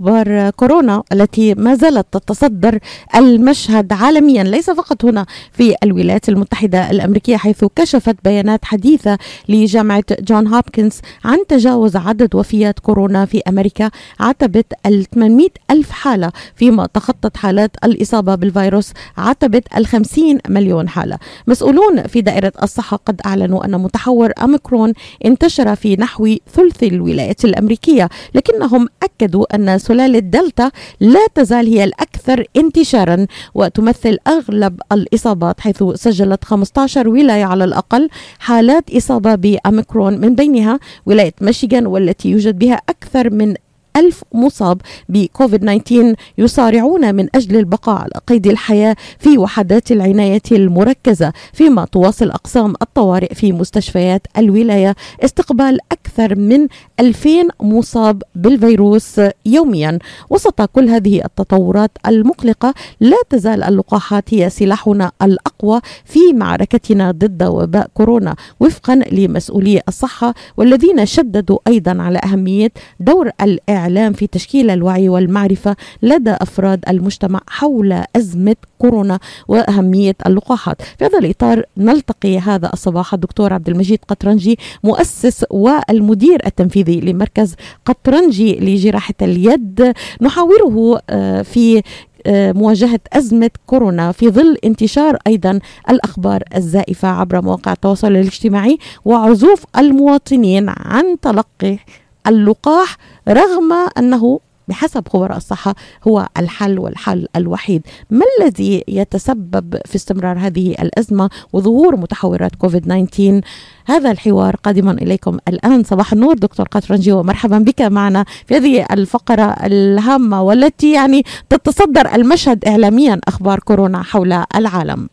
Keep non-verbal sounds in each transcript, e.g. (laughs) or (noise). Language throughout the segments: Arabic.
أخبار كورونا التي ما زالت تتصدر المشهد عالميا ليس فقط هنا في الولايات المتحدة الأمريكية حيث كشفت بيانات حديثة لجامعة جون هوبكنز عن تجاوز عدد وفيات كورونا في أمريكا عتبت ال 800 ألف حالة فيما تخطت حالات الإصابة بالفيروس عتبت ال 50 مليون حالة. مسؤولون في دائرة الصحة قد أعلنوا أن متحور أوميكرون انتشر في نحو ثلث الولايات الأمريكية لكنهم أكدوا أن سلالة دلتا لا تزال هي الأكثر انتشارا وتمثل أغلب الإصابات حيث سجلت 15 ولاية على الأقل حالات إصابة باميكرون من بينها ولاية ميشيغان والتي يوجد بها أكثر من ألف مصاب بكوفيد 19 يصارعون من أجل البقاء على قيد الحياة في وحدات العناية المركزة فيما تواصل أقسام الطوارئ في مستشفيات الولاية استقبال أكثر من 2000 مصاب بالفيروس يوميا. وسط كل هذه التطورات المقلقة لا تزال اللقاحات هي سلاحنا الأقوى في معركتنا ضد وباء كورونا وفقا لمسؤولي الصحة والذين شددوا أيضا على أهمية دور الإعلام الإعلام في تشكيل الوعي والمعرفة لدى أفراد المجتمع حول أزمة كورونا وأهمية اللقاحات. في هذا الإطار نلتقي هذا الصباح الدكتور عبد المجيد قطرنجي مؤسس والمدير التنفيذي لمركز قطرنجي لجراحة اليد. نحاوره آه، في آه، مواجهة أزمة كورونا في ظل انتشار أيضا الأخبار الزائفة عبر مواقع التواصل الاجتماعي وعزوف المواطنين عن تلقي اللقاح رغم أنه بحسب خبراء الصحة هو الحل والحل الوحيد. ما الذي يتسبب في استمرار هذه الأزمة وظهور متحورات كوفيد 19 هذا الحوار قادما إليكم الآن. صباح النور دكتور قطرنجي ومرحبا بك معنا في هذه الفقرة الهامة والتي يعني تتصدر المشهد إعلاميا أخبار كورونا حول العالم.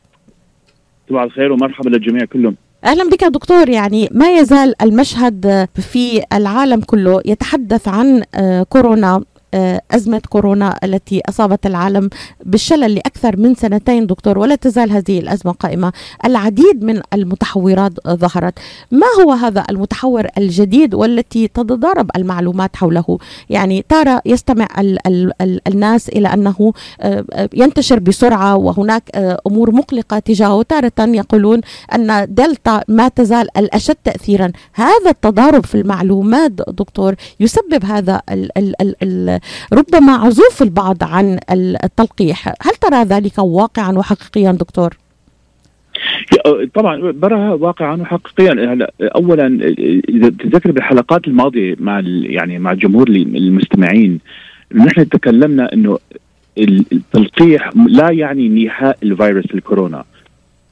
صباح الخير ومرحبا للجميع كلهم. أهلا بك دكتور. يعني ما يزال المشهد في العالم كله يتحدث عن آه، كورونا. أزمة كورونا التي أصابت العالم بالشلل لأكثر من سنتين دكتور ولا تزال هذه الأزمة قائمة. العديد من المتحورات ظهرت. ما هو هذا المتحور الجديد والتي تتضارب المعلومات حوله؟ يعني ترى يستمع ال ال ال الناس إلى أنه آه، ينتشر بسرعة وهناك آه، أمور مقلقة تجاهه. تارة يقولون أن دلتا ما تزال الأشد تأثيرا. هذا التضارب في المعلومات دكتور يسبب هذا ال ال ال ال ربما عزوف البعض عن التلقيح. هل ترى ذلك واقعا وحقيقيا دكتور؟ طبعا براها واقعا وحقيقيا. هلا اولا إذا تذكر بالحلقات الماضية مع يعني مع جمهور المستمعين نحن تكلمنا إنه التلقيح لا يعني نهاء الفيروس الكورونا.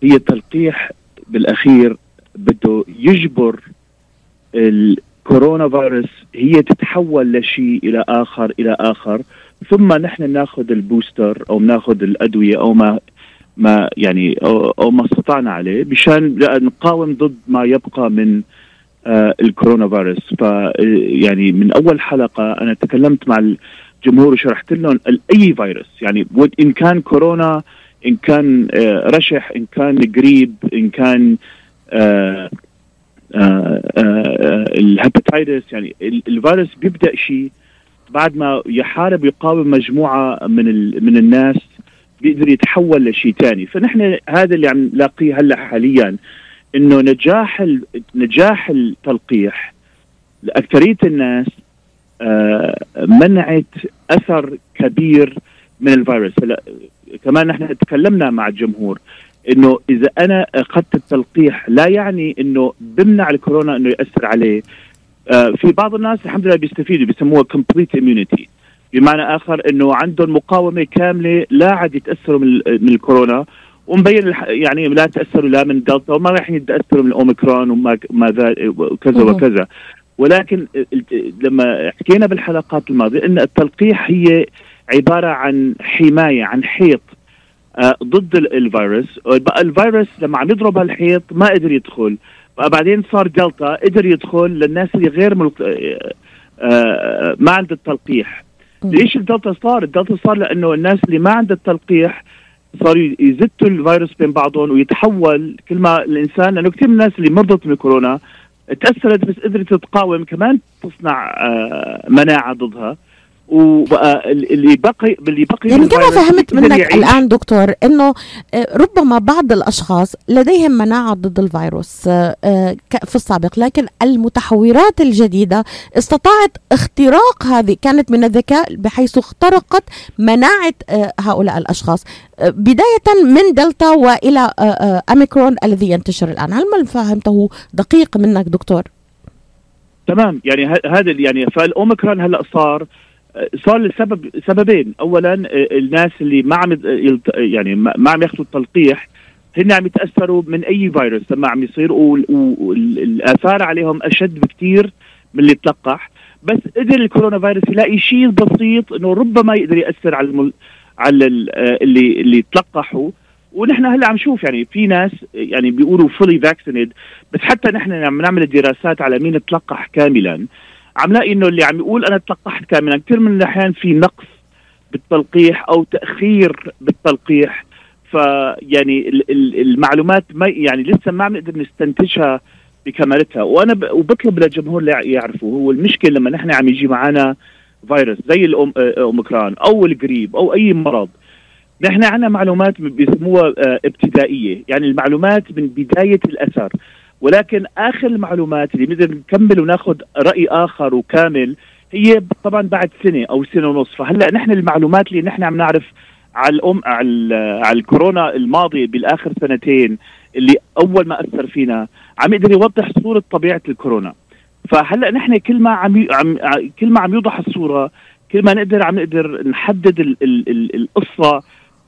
هي تلقيح بالأخير بده يجبر كورونا فيروس هي تتحول لشيء إلى آخر إلى آخر. ثم نحن ناخذ البوستر أو ناخذ الأدوية أو ما ما يعني أو, أو ما استطعنا عليه مشان نقاوم ضد ما يبقى من آه الكورونا فيروس. ف يعني من أول حلقة أنا تكلمت مع الجمهور وشرحت لهم أي فيروس. يعني إن كان كورونا إن كان آه رشح إن كان قريب إن كان آه الهepatitis يعني الفيروس بيبدأ شيء بعد ما يحارب يقاوم مجموعة من من الناس بيقدر يتحول لشيء ثاني فنحن هذا اللي عم نلاقيه هلأ حاليا إنه نجاح نجاح التلقيح لأكثرية الناس آه منعت أثر كبير من الفيروس. هلأ كمان نحن تكلمنا مع الجمهور إنه إذا أنا أخذت التلقيح لا يعني إنه بمنع الكورونا إنه يأثر عليه. آه في بعض الناس الحمد لله بيستفيدوا بيسموها complete immunity بمعنى آخر إنه عندهم مقاومة كاملة لا عاد يتأثروا من, من الكورونا ومبين يعني لا تأثروا لا من دلتا وما راح يتأثروا من الاوميكرون وما ما وكذا وكذا. ولكن لما حكينا بالحلقات الماضية إن التلقيح هي عبارة عن حماية عن حيط. ضد الفيروس. بقى الفيروس لما عم يضرب هالحيط ما قدر يدخل. بقى بعدين صار دلتا قدر يدخل للناس اللي غير ملق... آه، آه، ما عند التلقيح. ليش الدلتا صار؟ الدلتا صار لأنه الناس اللي ما عند التلقيح صاروا يزتوا الفيروس بين بعضهم ويتحول كل ما الإنسان لأنه كثير من الناس اللي مرضت من الكورونا تأثرت بس قدرت تتقاوم كمان تصنع مناعة ضدها. وبقى اللي بقي اللي بقي يعني كما فهمت منك الآن دكتور إنه آه، ربما بعض الأشخاص لديهم مناعة ضد الفيروس آه، آه، في السابق لكن المتحورات الجديدة استطاعت اختراق هذه كانت من الذكاء بحيث اخترقت مناعة هؤلاء الأشخاص. بداية من دلتا وإلى اميكرون الذي ينتشر الآن. هل ما فهمته دقيق منك دكتور؟ تمام. يعني هذا يعني فالأوميكرون هلأ صار صار لسبب سببين. اولا الناس اللي ما عم يعني ما عم ياخذوا التلقيح هن عم يتأثروا من أي فيروس. لما عم يصير والآثار عليهم أشد بكثير من اللي تلقح. بس قدر الكورونا فيروس يلاقي شيء بسيط إنه ربما يقدر يأثر على المل... على اللي اللي تلقحوا. ونحن هلأ عم نشوف يعني في ناس يعني بيقولوا fully vaccinated بس حتى نحن عم نعمل الدراسات على مين تلقح كاملا. عم لاقي إنه اللي عم يقول أنا تلقحت كاملا. كثير من الأحيان في نقص بالتلقيح أو تأخير بالتلقيح. فيعني المعلومات ما يعني لسه ما عم نقدر نستنتجها بكمالتها وأنا ب... وبطلب للجمهور يعرفوا. هو المشكلة لما نحن عم يجي معنا فيروس زي الاوميكرون أو القريب أو أي مرض نحن عندنا معلومات بيسموها آه، ابتدائية. يعني المعلومات من بداية الأثر. ولكن آخر المعلومات اللي نقدر نكمل وناخذ رأي آخر وكامل هي طبعا بعد سنة أو سنة ونص. فهلأ نحن المعلومات اللي نحن عم نعرف على الام على, على الكورونا الماضي بالآخر سنتين اللي أول ما أثر فينا عم يقدر يوضح صورة طبيعة الكورونا. فهلأ نحن كل ما عم, عم كل ما عم يوضح الصورة كل ما نقدر عم نقدر نحدد ال ال ال القصة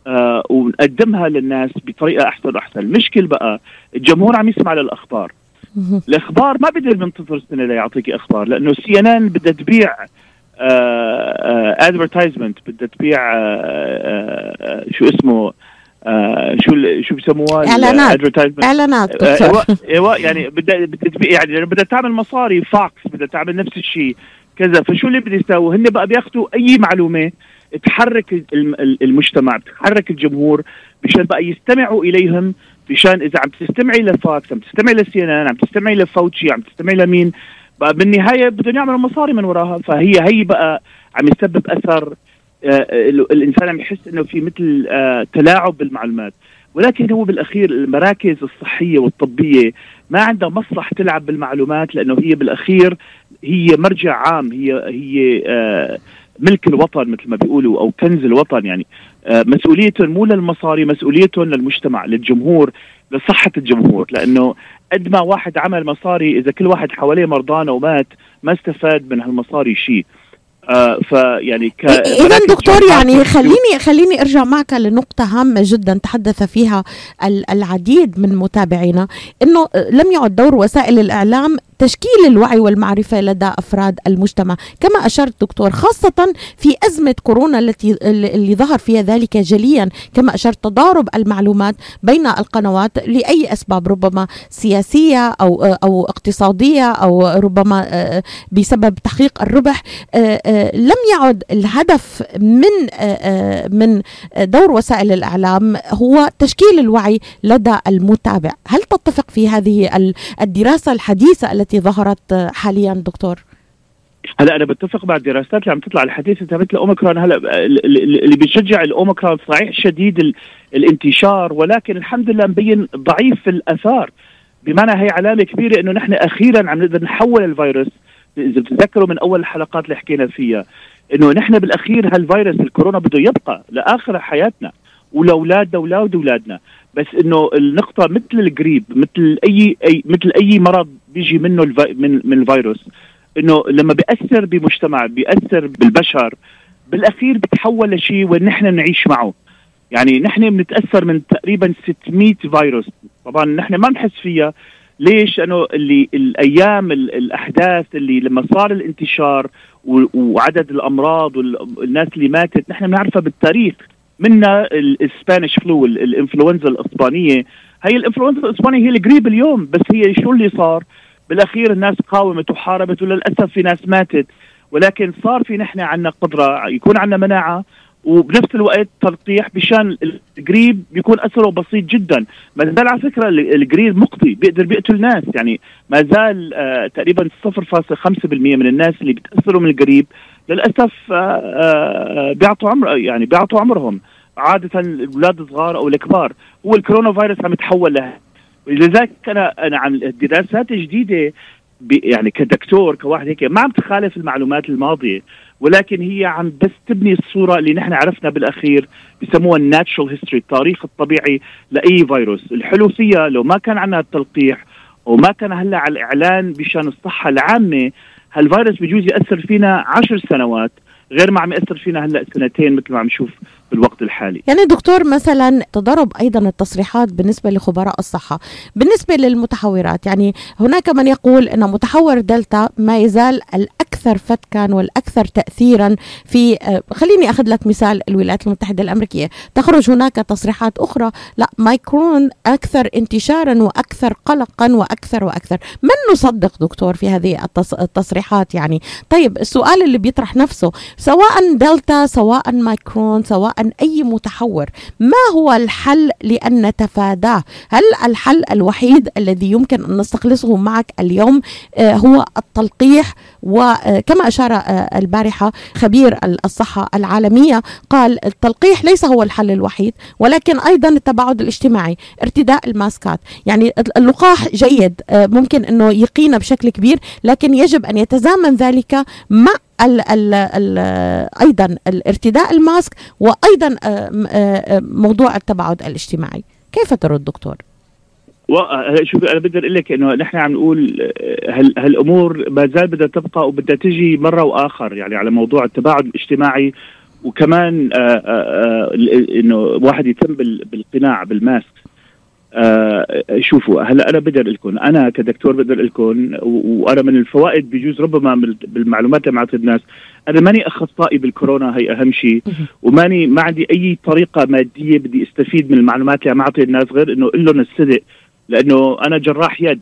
آه ونقدمها للناس بطريقة أحسن وأحسن. المشكل بقى الجمهور عم يسمع للأخبار. الأخبار ما بقدر منتظر سنة ليعطيك أخبار لأنه CNN بدها تبيع advertisement آه بدها تبيع آه آه شو اسمه آه شو شو بسموها؟ إعلانات. إعلانات يعني بدها بدها يعني بدها تعمل مصاري Fox بدها تعمل نفس الشيء كذا. فشو اللي بده يساووا هن بقى بياخذوا أي معلومة تحرك المجتمع تحرك الجمهور مشان بقى يستمعوا إليهم مشان إذا عم تستمعي لفاكس عم تستمعي لسي إن عم تستمعي لفوتشي عم تستمعي لمين بالنهاية بدهم يعملوا مصاري من وراها. فهي هي بقى عم يسبب أثر آه الإنسان عم يحس إنه في مثل آه تلاعب بالمعلومات. ولكن هو بالأخير المراكز الصحية والطبية ما عندها مصلح تلعب بالمعلومات لأنه هي بالأخير هي مرجع عام هي هي آه ملك الوطن مثل ما بيقولوا أو كنز الوطن يعني. مسؤوليتهم مو للمصاري مسؤوليتهم للمجتمع للجمهور لصحة الجمهور. لأنه قد ما واحد عمل مصاري إذا كل واحد حواليه مرضان ومات ما استفاد من هالمصاري شيء. آه فيعني. اذا دكتور يعني خليني خليني أرجع معك لنقطة هامة جدا تحدث فيها العديد من متابعينا إنه لم يعد دور وسائل الإعلام تشكيل الوعي والمعرفة لدى أفراد المجتمع كما أشرت دكتور خاصة في أزمة كورونا التي اللي ظهر فيها ذلك جليا كما أشرت تضارب المعلومات بين القنوات لأي أسباب ربما سياسية أو أو اقتصادية أو ربما آه، بسبب تحقيق الربح آه، آه، لم يعد الهدف من من دور وسائل الإعلام هو تشكيل الوعي لدى المتابع. هل تتفق في هذه الدراسة الحديثة التي ظهرت حاليا دكتور؟ هلا أنا بتفق مع الدراسات اللي عم تطلع الحديثه مثل الاوميكرون هلا اللي بيشجع الأوميكرون صحيح شديد الانتشار ولكن الحمد لله مبين ضعيف الأثار. بمعنى هي علامة كبيرة إنه نحن أخيرا عم نقدر نحول الفيروس إذا بتتذكروا من أول الحلقات اللي حكينا فيها إنه نحن بالأخير هالفيروس الكورونا بده يبقى لآخر حياتنا ولأولادنا وأولاد أولادنا. بس إنه النقطة مثل القريب مثل أي أي مثل أي مرض بيجي منه الفي من من الفيروس إنه لما بيأثر بمجتمع بيأثر بالبشر بالأخير بتحول لشيء ونحن نعيش معه. يعني نحن بنتأثر من تقريبا 600 فيروس. طبعا نحن ما بنحس فيها ليش؟ لأنه اللي الأيام الأحداث اللي لما صار الانتشار وعدد الأمراض والناس اللي ماتت نحن بنعرفها بالتاريخ. منا الاسبانيش فلو الإنفلونزا الإسبانية. هي الإنفلونزا الإسبانية هي القريب اليوم بس هي شو اللي صار؟ بالأخير الناس قاومت وحاربت وللأسف في ناس ماتت. ولكن صار في نحن عندنا قدرة يكون عندنا مناعة. وبنفس الوقت تلقيح مشان القريب بيكون أثره بسيط جدا. ما زال على فكرة القريب مقضي بيقدر بيقتل ناس. يعني ما زال آه تقريبا 0.5% من الناس اللي بيتاثروا من القريب للأسف آه آه بيعطوا عمر يعني بيعطوا عمرهم. عادة الأولاد الصغار أو الكبار هو الكورونا فيروس عم يتحول لها. لذلك أنا أنا عن الدراسات الجديده يعني كدكتور كواحد هيك ما عم تخالف المعلومات الماضية. ولكن هي عم بس تبني الصورة اللي نحن عرفنا بالأخير بسموها الناتشرال هيستوري التاريخ الطبيعي لأي فيروس. الحلو فيها لو ما كان عندنا التلقيح وما كان هلأ على الإعلان بشأن الصحة العامة هالفيروس بجوز يأثر فينا عشر سنوات غير ما عم يأثر فينا هلأ سنتين مثل ما عم نشوف بالوقت الحالي. يعني دكتور مثلا تضارب أيضا التصريحات بالنسبة لخبراء الصحة. بالنسبة للمتحورات يعني هناك من يقول إن متحور دلتا ما يزال الأكثر فتكا والأكثر تاثيرا في آه، خليني أخذ لك مثال الولايات المتحدة الأمريكية. تخرج هناك تصريحات أخرى. لا مايكرون أكثر انتشارا وأكثر قلقا وأكثر وأكثر. من نصدق دكتور في هذه التصريحات يعني؟ طيب السؤال اللي بيطرح نفسه سواء دلتا سواء مايكرون سواء أي متحور ما هو الحل لأن نتفاداه؟ هل الحل الوحيد الذي يمكن أن نستخلصه معك اليوم آه، هو التلقيح وكما أشار آه، البارحة خبير الصحة العالمية قال التلقيح ليس هو الحل الوحيد ولكن أيضا التباعد الاجتماعي ارتداء الماسكات. يعني اللقاح جيد آه، ممكن إنه يقينا بشكل كبير لكن يجب أن يتزامن ذلك مع ال ال ال أيضا الارتداء الماسك وأيضا آه، موضوع التباعد الاجتماعي. كيف ترى الدكتور شوف أنا بدي أقول لك إنه نحن عم نقول هال هالأمور ما زال بدها تبقى وبدها تجي مرة وآخر يعني على موضوع التباعد الاجتماعي وكمان آآ إنه واحد يتم بالقناع بالماسك. آه شوفوا هلا أنا بقدر لكم أنا كدكتور بقدر لكم وأنا من الفوائد بجوز ربما بالمعلومات اللي معطي الناس أنا ماني أخصائي بالكورونا هي أهم شيء وماني ما عندي أي طريقة مادية بدي أستفيد من المعلومات اللي عم أعطي الناس غير إنه أقول لهم الصدق. لأنه أنا جراح يد.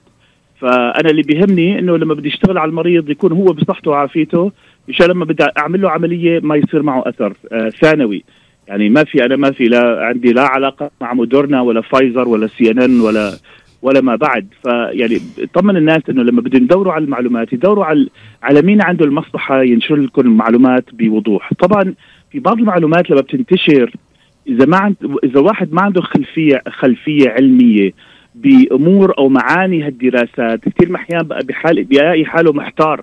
فأنا اللي بيهمني إنه لما بدي أشتغل على المريض يكون هو بصحته وعافيته مشان لما بدي أعمل له عملية ما يصير معه أثر آه ثانوي. يعني ما في أنا ما في لا عندي لا علاقة مع مودورنا ولا فايزر ولا سي إن إن ولا ولا ما بعد. فيعني طمن الناس إنه لما بدهم يدوروا على المعلومات يدوروا على على مين عنده المصلحة ينشر لكم المعلومات بوضوح. طبعا في بعض المعلومات لما بتنتشر إذا ما عند إذا واحد ما عنده خلفية خلفية علمية بأمور أو معاني هالدراسات. كثير محيان بقى بحال بيلاقي حاله محتار.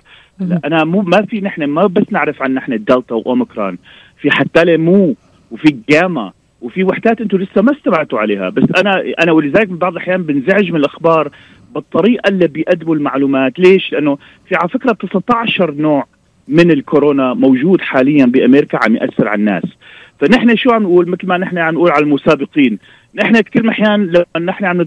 أنا مو ما في نحن ما بس نعرف عن نحن الدلتا وأوميكرون. في حتى مو وفي جاما وفي وحدات أنتم لسه ما استمعتوا عليها. بس أنا أنا ولذلك بعض الأحيان بنزعج من الأخبار بالطريقة اللي بيقدموا المعلومات. ليش؟ لأنه في على فكرة 19 نوع من الكورونا موجود حاليا بأمريكا عم يأثر على الناس. فنحن شو عم نقول؟ مثل ما نحن عم نقول على المسابقين. نحن كثير احيان لما نحن عم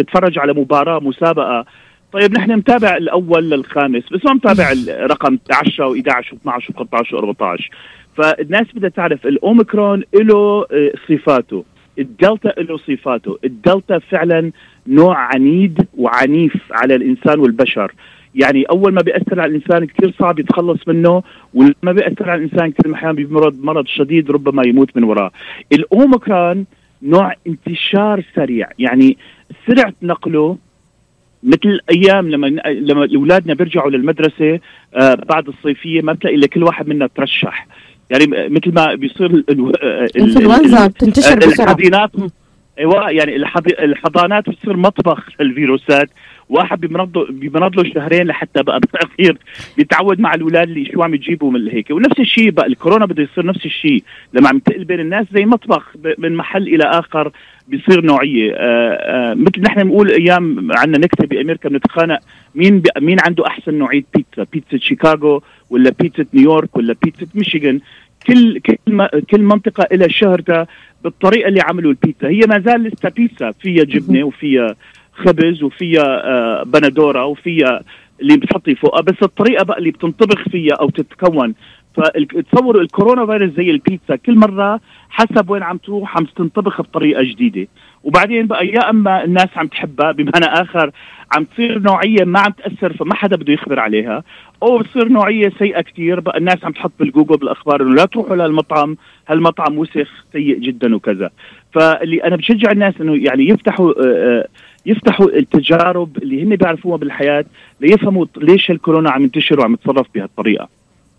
نتفرج على مباراة مسابقة طيب نحن نتابع الأول للخامس بس ما نتابع الرقم 10 و11 و12 و13 و14 فالناس بدها تعرف الأوميكرون له آه، صفاته. الدلتا له صفاته. الدلتا فعلا نوع عنيد وعنيف على الإنسان والبشر. يعني أول ما بيأثر على الإنسان كثير صعب يتخلص منه ولما بيأثر على الإنسان كثير أحيانا بمرض مرض شديد ربما يموت من وراه. الأوميكرون نوع انتشار سريع. يعني سرعة نقله مثل أيام لما لما أولادنا بيرجعوا للمدرسة آه بعد الصيفية ما بتلاقي إلا كل واحد منا ترشح. يعني مثل ما بيصير الانفلونزا بتنتشر بسرعة. الحضينات أيوه يعني الحضانات بتصير مطبخ الفيروسات واحد بيمرض له شهرين لحتى بقى بالاخير بيتعود مع الأولاد اللي شو عم يجيبوا من هيك. ونفس الشيء بقى الكورونا بده يصير نفس الشيء. لما عم تقل بين الناس زي مطبخ من محل إلى آخر بيصير نوعية. آآ آآ مثل نحن بنقول أيام عندنا نكتة بأمريكا بنتخانق مين مين عنده أحسن نوعية بيتزا. بيتزا شيكاغو ولا بيتزا نيويورك ولا بيتزا ميشيغان. كل كل كل منطقة لها شهرتها بالطريقة اللي عملوا البيتزا. هي ما زال لسه بيتزا فيها جبنة وفيها خبز وفيها آه بندورة وفيها اللي بتحطي فوقها بس الطريقة بقى اللي بتنطبخ فيها أو تتكون. فتصوروا الكورونا فيروس زي البيتزا كل مرة حسب وين عم تروح عم تنطبخ بطريقة جديدة. وبعدين بقى يا أما الناس عم تحبها بمعنى آخر عم تصير نوعية ما عم تأثر فما حدا بده يخبر عليها أو بتصير نوعية سيئة كثير بقى الناس عم تحط بالجوجل بالأخبار إنه لا تروحوا للمطعم هالمطعم وسخ سيء جدا وكذا. فاللي أنا بشجع الناس إنه يعني يفتحوا آه، آه، يفتحوا التجارب اللي هن بيعرفوها بالحياة ليفهموا ليش الكورونا عم ينتشر وعم يتصرف بهالطريقة.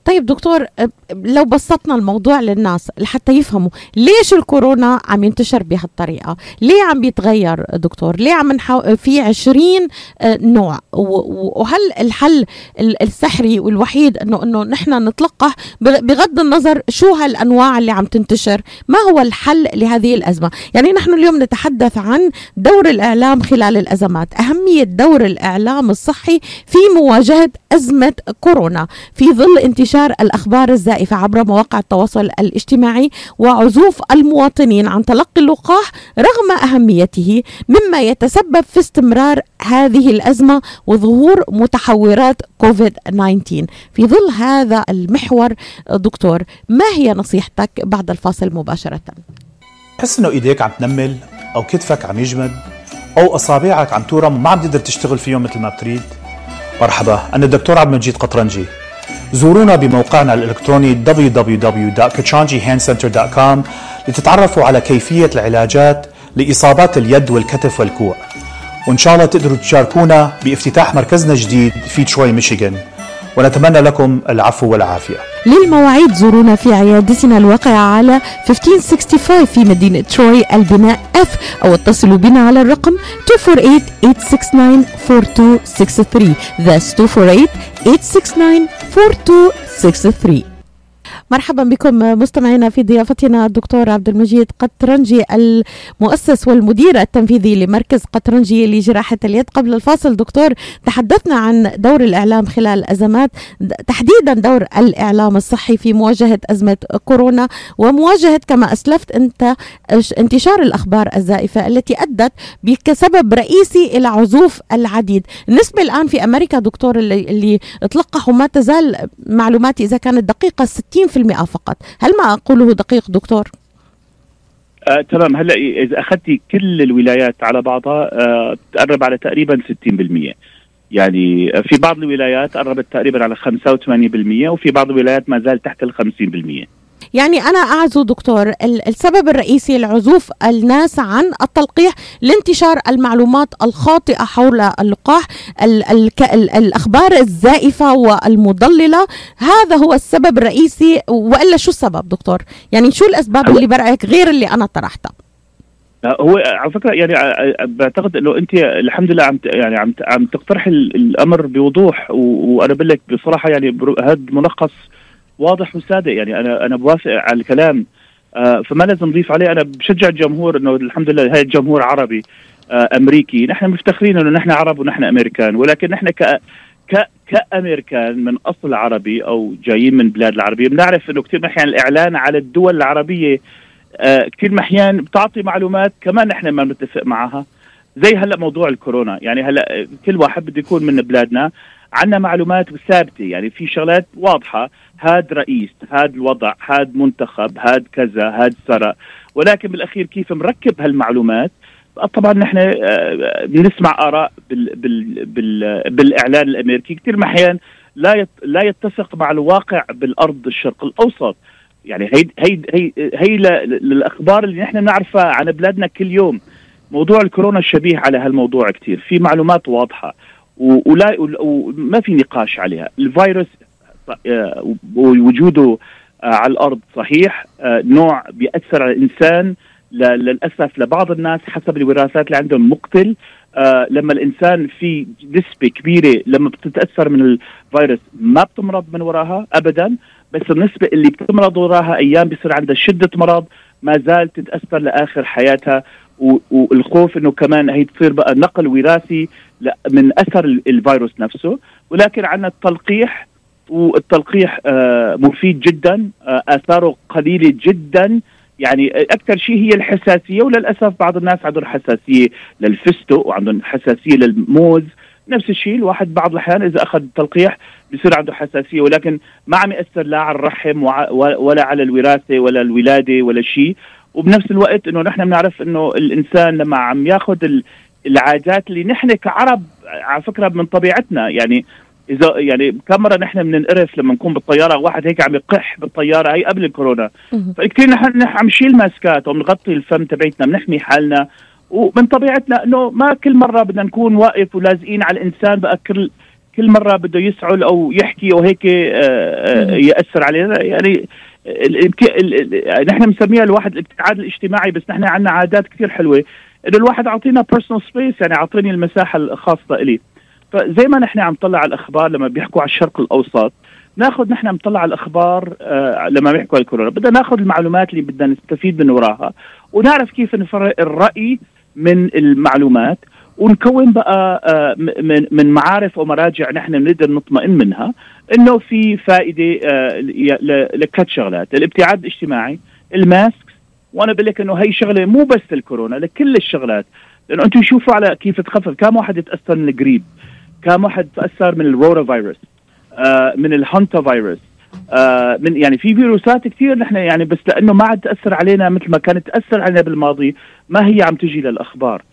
طيب دكتور لو بسطنا الموضوع للناس لحتى يفهموا ليش الكورونا عم ينتشر بهالطريقة؟ ليه عم بيتغير دكتور؟ ليه عم نحو... في عشرين آه، نوع وهل الحل السحري والوحيد إنه إنه نحن نتلقح؟ بغض النظر شو هالأنواع اللي عم تنتشر ما هو الحل لهذه الأزمة؟ يعني نحن اليوم نتحدث عن دور الإعلام خلال الأزمات أهمية دور الإعلام الصحي في مواجهة أزمة كورونا في ظل انتشار انتشار الأخبار الزائفة عبر مواقع التواصل الاجتماعي وعزوف المواطنين عن تلقي اللقاح رغم أهميته مما يتسبب في استمرار هذه الأزمة وظهور متحورات كوفيد 19 في ظل هذا المحور دكتور ما هي نصيحتك بعد الفاصل مباشرة؟ تحس إنه إيديك عم تنمل أو كتفك عم يجمد أو أصابعك عم تورم وما عم تقدر تشتغل فيهم مثل ما بتريد. مرحبا أنا الدكتور عبد المجيد قطرنجي. زورونا بموقعنا الإلكتروني www.kachanjihandcenter.com لتتعرفوا على كيفية العلاجات لإصابات اليد والكتف والكوع. وإن شاء الله تقدروا تشاركونا بافتتاح مركزنا الجديد في تروي ميشيغان. ونتمنى لكم العفو والعافية. للمواعيد زورونا في عيادتنا الواقعة على 1565 في مدينة تروي البناء F أو اتصلوا بنا على الرقم 248-869-4263 That's 248-869-4263 مرحبا بكم مستمعينا في ضيافتنا الدكتور عبد المجيد قطرنجي المؤسس والمدير التنفيذي لمركز قطرنجي لجراحة اليد. قبل الفاصل دكتور تحدثنا عن دور الإعلام خلال الأزمات تحديدا دور الإعلام الصحي في مواجهة أزمة كورونا ومواجهة كما أسلفت أنت انتشار الأخبار الزائفة التي أدت كسبب رئيسي إلى عزوف العديد. النسبة الآن في أمريكا دكتور اللي, اللي ما تزال معلوماتي إذا كانت دقيقة 60 60% فقط. هل ما أقوله دقيق دكتور؟ آه، تمام. هلا إذا أخذتي كل الولايات على بعضها آه، على تقريبا 60% يعني في بعض الولايات قربت تقريبا على 85% وفي بعض الولايات ما زال تحت ال 50% يعني أنا أعزو دكتور السبب الرئيسي لعزوف الناس عن التلقيح لانتشار المعلومات الخاطئة حول اللقاح ال ال ال الأخبار الزائفة والمضللة. هذا هو السبب الرئيسي وإلا شو السبب دكتور؟ يعني شو الأسباب اللي برأيك غير اللي أنا طرحتها؟ هو على فكرة يعني بعتقد إنه أنت الحمد لله عم يعني عم عم تقترح الأمر بوضوح وأنا بقول لك بصراحة يعني هذا ملخص واضح وصادق يعني أنا أنا بوافق على الكلام. آه فما لازم نضيف عليه. أنا بشجع الجمهور إنه الحمد لله هاي الجمهور عربي آه أمريكي. نحن مفتخرين إنه نحن عرب ونحن أمريكان. ولكن نحن ك ك كأمريكان من أصل عربي أو جايين من بلاد العربية بنعرف إنه كثير أحيان الإعلان على الدول العربية آه كثير محيان بتعطي معلومات كمان نحن ما بنتفق معها. زي هلأ موضوع الكورونا. يعني هلأ كل واحد بده يكون من بلادنا عندنا معلومات ثابته يعني في شغلات واضحة. هاد رئيس هاد الوضع هاد منتخب هاد كذا هاد سرى ولكن بالأخير كيف مركب هالمعلومات؟ طبعا نحن آه، بنسمع آراء بال بال بال بالإعلان الأمريكي. كثير احيان لا لا يتفق مع الواقع بالأرض الشرق الأوسط. يعني هي هي هي, هي للأخبار اللي نحن بنعرفها عن بلادنا كل يوم. موضوع الكورونا شبيه على هالموضوع كثير. في معلومات واضحة ولا وما في نقاش عليها. الفيروس وجوده آه، على الأرض صحيح آه، نوع بيأثر على الإنسان للأسف لبعض الناس حسب الوراثات اللي عندهم مقتل لما الإنسان في نسبة كبيرة لما بتتأثر من الفيروس ما بتمرض من وراها ابدا بس النسبة اللي بتمرض وراها أيام بيصير عندها شدة مرض ما زال تتأثر لآخر حياتها والخوف إنه كمان هي تصير بقى نقل وراثي من أثر الفيروس نفسه. ولكن عندنا التلقيح والتلقيح آه، مفيد جدا آه، آثاره قليلة جدا. يعني أكثر شيء هي الحساسية وللأسف بعض الناس عندهم حساسية للفستق وعندهم حساسية للموز. نفس الشيء الواحد بعض الأحيان إذا أخذ تلقيح بصير عنده حساسية ولكن ما عم يأثر لا على الرحم ولا على الوراثة ولا الولادة ولا شيء. وبنفس الوقت إنه نحن بنعرف إنه الإنسان لما عم ياخذ العادات اللي نحن كعرب على فكرة من طبيعتنا يعني إذا يعني كم مرة نحن بننقرف لما نكون بالطيارة؟ واحد هيك عم يقح بالطيارة هي قبل الكورونا. فكثير نحن عم نشيل ماسكات وبنغطي الفم تبعتنا بنحمي حالنا. ومن طبيعتنا إنه ما كل مرة بدنا نكون واقف ولازقين على الإنسان بقى كل كل مرة بده يسعل أو يحكي أو هيك آه، آه، يأثر علينا يعني نحن بنسميها الواحد الابتعاد الاجتماعي بس نحن عندنا عادات كثير حلوة. إنه الواحد أعطينا personal space يعني أعطيني المساحة الخاصة لي فزي ما نحن عم نطلع على الأخبار لما بيحكوا على الشرق الأوسط ناخذ نحن نطلع على الأخبار آه لما بيحكوا على الكورونا. بدنا ناخذ المعلومات اللي بدنا نستفيد من وراها ونعرف كيف نفرق الرأي من المعلومات ونكون بقى آه من من معارف ومراجع نحن بنقدر نطمئن منها إنه في فائدة آه لكت شغلات. الابتعاد الاجتماعي ال mask وأنا بقول لك إنه هي شغلة مو بس الكورونا لكل الشغلات. لأنه أنتم شوفوا على كيف تخفف. كم واحد يتأثر من الجريب. كم واحد تأثر من الروتا فيروس آه من الهانتا فيروس آه من يعني في فيروسات كثير نحن يعني بس لأنه ما عاد تأثر علينا مثل ما كانت تأثر علينا بالماضي ما هي عم تجي للأخبار.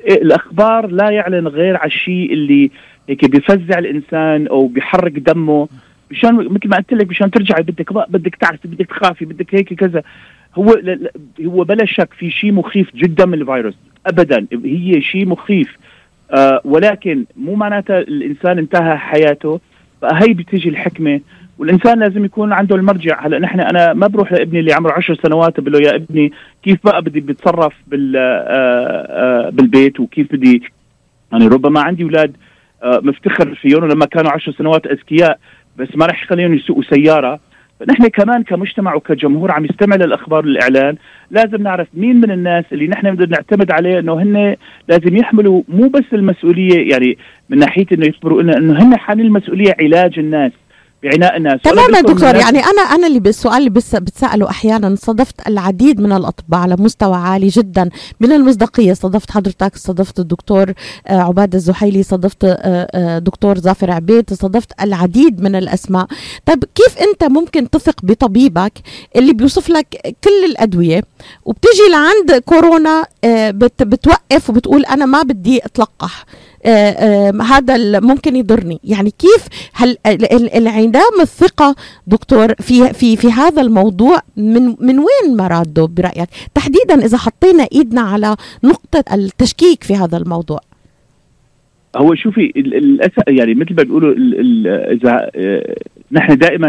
إيه الأخبار لا يعلن غير على الشيء اللي هيك بفزع الإنسان أو بيحرك دمه. مشان مثل ما قلت لك مشان ترجعي بدك بدك تعرفي بدك تخافي بدك هيك كذا. هو هو بلا شك في شيء مخيف جدا من الفيروس. ابدا هي شيء مخيف. آه ولكن مو معناتها الإنسان انتهى حياته فهي بتيجي الحكمة. والإنسان لازم يكون عنده المرجع. هلا نحن أنا ما بروح لابني اللي عمره عشر سنوات بقول له يا ابني كيف بقى بدي بتصرف بال آه آه بالبيت وكيف بدي؟ يعني ربما عندي أولاد مفتخر فيهم لما كانوا عشر سنوات أذكياء بس ما راح يخليهم يسوقوا سيارة. فنحن كمان كمجتمع وكجمهور عم يستمع للأخبار والإعلان لازم نعرف مين من الناس اللي نحن بدنا نعتمد عليه إنه هن لازم يحملوا مو بس المسؤولية يعني من ناحية إنه يخبروا لنا إنه هن حاملين المسؤولية علاج الناس. بعناء الناس تماما دكتور يعني أنا أنا اللي بالسؤال اللي بس بتسأله أحيانا صادفت العديد من الأطباء على مستوى عالي جدا. من المصداقية صادفت حضرتك صادفت الدكتور آه، عباد الزحيلي صادفت آه، آه، دكتور ظافر عبيد صادفت العديد من الأسماء. طيب كيف أنت ممكن تثق بطبيبك اللي بيوصف لك كل الأدوية وبتجي لعند كورونا بتوقف وبتقول أنا ما بدي أتلقح؟ هذا ممكن يضرني. يعني كيف هل انعدام الثقة دكتور في في في هذا الموضوع من من وين مراده برأيك؟ تحديدا إذا حطينا إيدنا على نقطة التشكيك في هذا الموضوع. هو شوفي الأسف يعني مثل ما بيقولوا إذا آه، نحن دائما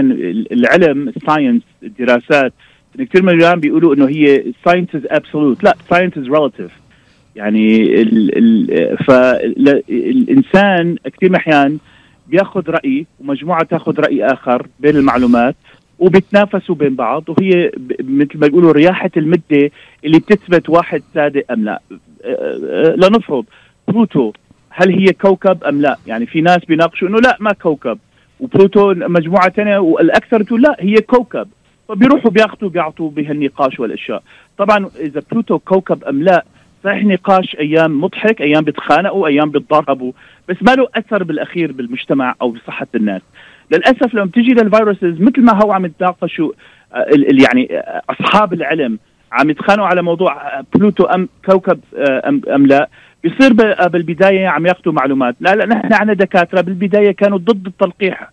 العلم ال science الدراسات كثير من العلماء بيقولوا إنه هي science is absolute لا science is relative يعني ال ال فالانسان كثير من الأحيان بياخذ رأي ومجموعة تاخذ رأي آخر بين المعلومات وبيتنافسوا بين بعض وهي مثل ما بيقولوا رياحة المدة اللي بتثبت واحد صادق أم لا. لنفرض بلوتو هل هي كوكب أم لا؟ يعني في ناس بيناقشوا إنه لا ما كوكب. وبلوتو مجموعة ثانية والأكثر تقول لا هي كوكب. فبيروحوا بياخذوا بيعطوا بهالنقاش والأشياء. طبعا إذا بلوتو كوكب أم لا صحيح نقاش أيام مضحك أيام بيتخانقوا أيام بيتضاربوا بس ما له أثر بالأخير بالمجتمع أو بصحة الناس. للأسف لما تيجي لل viruses مثل ما هو عم يتناقشوا آه، يعني آه، أصحاب العلم عم يتخانقوا على موضوع آه، بلوتو أم كوكب ام, أم لا. بيصير بالبداية عم ياخذوا معلومات. لا لا نحن عندنا دكاترة بالبداية كانوا ضد التلقيح.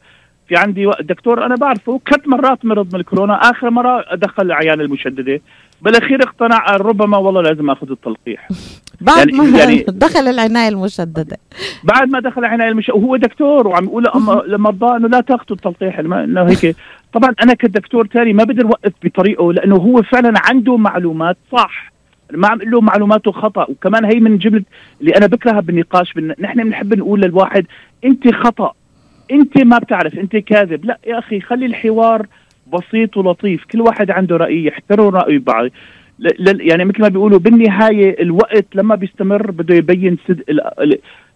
في عندي دكتور أنا بعرفه كت مرات مرض من الكورونا آخر مرة دخل العناية المشددة. بالاخير اقتنع ربما والله لازم آخذ التلقيح. (laughs) بعد يعني ما يعني (laughs) دخل العناية المشددة. بعد ما دخل العناية المشددة وهو دكتور وعم يقول لمرضاه إنه لا تأخذوا التلقيح إنه هيك. طبعا أنا كدكتور ثاني ما بقدر أوقف بطريقه لأنه هو فعلا عنده معلومات صح. ما عم له معلوماته خطأ. وكمان هي من جملة اللي أنا بكرهها بالنقاش بن... نحن بنحب نقول للواحد أنت خطأ. أنت ما بتعرف أنت كاذب. لا يا أخي خلي الحوار بسيط ولطيف كل واحد عنده رأي يحترم رأي بعض. يعني مثل ما بيقولوا بالنهاية الوقت لما بيستمر بده يبين صدق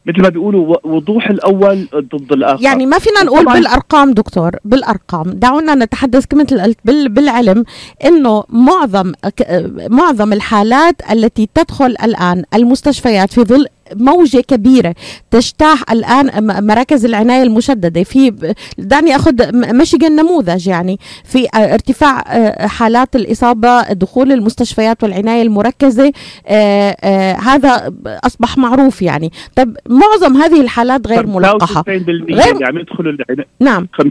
مثل ما بيقولوا وضوح الأول ضد الآخر. يعني ما فينا نقول بالأرقام دكتور بالأرقام. دعونا نتحدث كما قلت بالعلم إنه معظم معظم الحالات التي تدخل الآن المستشفيات في ظل موجة كبيرة تجتاح الآن مراكز العناية المشددة. في دعني أخذ ميشيغان نموذج يعني في ارتفاع حالات الإصابة دخول المستشفيات والعناية المركزة هذا أصبح معروف يعني. طب معظم هذه الحالات غير ملقحة. غير عم يدخلوا نعم. 95%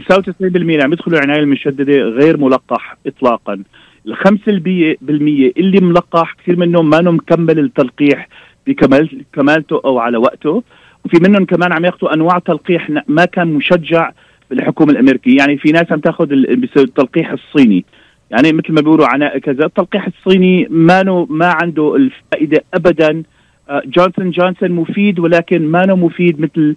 عم يدخلوا العناية المشددة غير ملقح إطلاقا. الخمسة بالمية اللي ملقح كثير منهم ما مكمل التلقيح. بكمال كمالته أو على وقته. وفي منهم كمان عم ياخذوا أنواع تلقيح ما كان مشجع بالحكومة الأمريكية. يعني في ناس عم تاخذ التلقيح الصيني. يعني مثل ما بيقولوا عناء كذا. التلقيح الصيني ما ما عنده الفائدة ابدا. جونسون جونسون مفيد ولكن ما مفيد مثل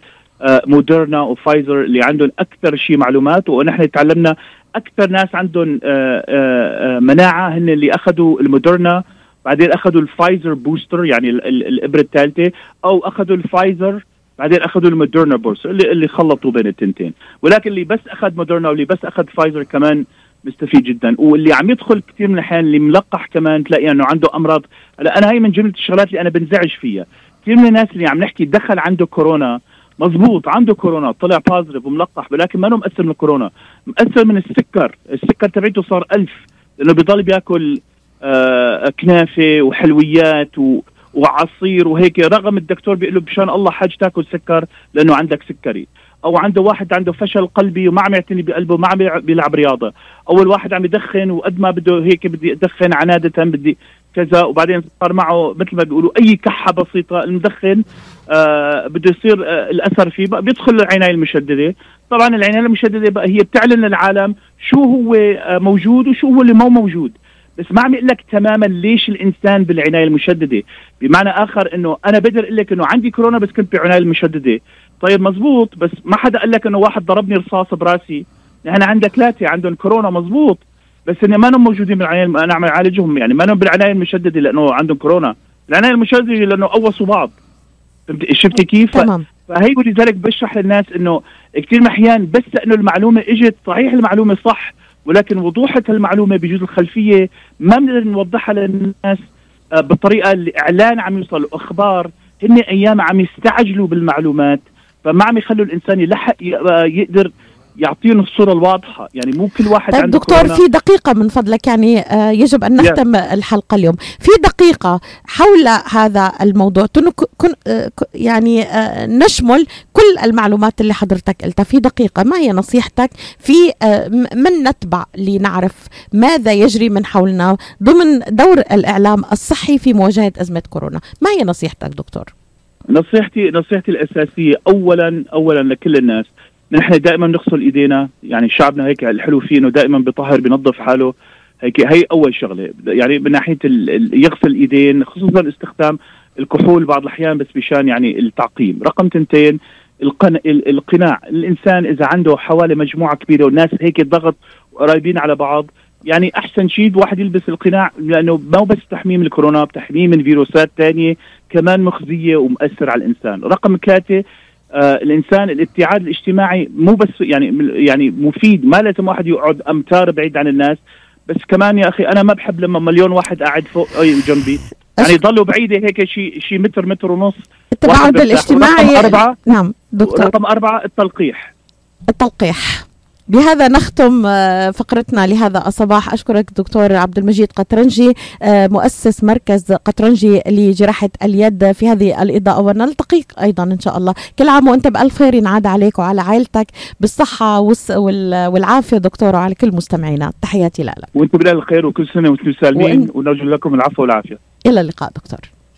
موديرنا وفايزر اللي عندهم أكثر شيء معلومات. ونحن تعلمنا أكثر ناس عندهم آه، آه، آه، مناعة. هن اللي أخذوا المودرنا. بعدين أخذوا الفايزر booster يعني الإبرة الثالثة أو أخذوا الفايزر بعدين أخذوا المودرنا booster اللي اللي خلطوا بين التنتين. ولكن اللي بس أخذ مودرنا واللي بس أخذ فايزر كمان مستفيد جدا. واللي عم يدخل كثير من الأحيان اللي ملقح كمان تلاقي إنه عنده أمراض. هلا أنا هي من جملة الشغلات اللي أنا بنزعج فيها. كثير من الناس اللي عم نحكي دخل عنده كورونا مزبوط عنده كورونا طلع بازرف وملقح ولكن ما مؤثر من الكورونا. مؤثر من السكر. السكر تبعته صار ألف لأنه بضل بيأكل آه كنافة وحلويات و وعصير وهيك. رغم الدكتور بيقول له بشان الله حاج تاكل سكر لأنه عندك سكري. أو عنده واحد عنده فشل قلبي وما عم يعتني بقلبه ما عم بيلعب رياضة. أو الواحد عم يدخن وقد ما بده هيك بدي أدخن عنادة بدي كذا. وبعدين صار معه مثل ما بيقولوا أي كحة بسيطة. المدخن آه بده يصير آه الأثر فيه. بقى بيدخل العنايه المشددة. طبعا العنايه المشددة بقى هي بتعلن للعالم شو هو آه موجود وشو هو اللي مو موجود. بس ما عم يقول لك تماما ليش الإنسان بالعناية المشددة؟ بمعنى آخر إنه أنا بقدر أقول لك إنه عندي كورونا بس كنت بالعنايه المشددة. طيب مزبوط بس ما حدا قال لك إنه واحد ضربني رصاص براسي. نحن عندك ثلاثة عندهم كورونا مزبوط. بس ان ما هم موجودين بالعناية أنا عم أعالجهم يعني. ما هم بالعناية المشددة لأنه عندهم كورونا. العناية المشددة لأنه قوصوا بعض. شفتي كيف؟ تمام. فهي ولذلك بشرح للناس إنه كثير من احيان بس إنه المعلومة إجت صحيح المعلومة صح ولكن وضوحة المعلومة بجوز الخلفية ما بنقدر نوضحها للناس آه، بالطريقة اللي اعلان عم يوصل أخبار هن أيام عم يستعجلوا بالمعلومات فما عم يخلوا الإنسان يلحق آه، يقدر يعطيهم الصورة الواضحة. يعني مو كل واحد طيب عنده دكتور كورونا. في دقيقة من فضلك. يعني آه يجب أن نختم yeah. الحلقة اليوم. في دقيقة حول هذا الموضوع. كن آه يعني آه نشمل كل المعلومات اللي حضرتك قلتها. في دقيقة ما هي نصيحتك؟ في من نتبع لنعرف ماذا يجري من حولنا ضمن دور الإعلام الصحي في مواجهة أزمة كورونا؟ ما هي نصيحتك دكتور؟ نصيحتي نصيحتي الأساسية اولا اولا لكل الناس نحن دائما نغسل إيدينا يعني شعبنا هيك الحلو فيه انه دائما بيطهر بنظف حاله هيك هي أول شغلة. يعني من ناحية يغسل الايدين خصوصا استخدام الكحول بعض الأحيان بس بشان يعني التعقيم. رقم تنتين القن... القناع. الإنسان إذا عنده حوالي مجموعة كبيرة والناس هيك ضغط قريبين على بعض يعني أحسن شيء الواحد يلبس القناع لأنه مو بس تحميه من الكورونا بتحميه من فيروسات ثانية كمان مخزية ومؤثر على الإنسان. رقم ثلاثة الإنسان الابتعاد الاجتماعي مو بس يعني يعني مفيد. ما لازم واحد يقعد أمتار بعيد عن الناس. بس كمان يا أخي أنا ما بحب لما مليون واحد قاعد فوق أي جنبي. يعني يضلوا بعيدة هيك شيء شيء متر متر ونص. التباعد الاجتماعي رقم أربعة. نعم دكتور. رقم أربعة التلقيح. التلقيح. بهذا نختم آه، فقرتنا لهذا الصباح. أشكرك دكتور عبد المجيد قطرنجي آه، مؤسس مركز قطرنجي لجراحة اليد في هذه الإضاءة ونلتقيك أيضا إن شاء الله. كل عام وأنت بألف خير ينعاد عليك وعلى عائلتك بالصحة والعافية دكتور وعلى كل مستمعينا. تحياتي لك. وأنتم بالخير وكل سنة وأنتم سالمين ونرجو لكم العفو والعافية. إلى اللقاء دكتور.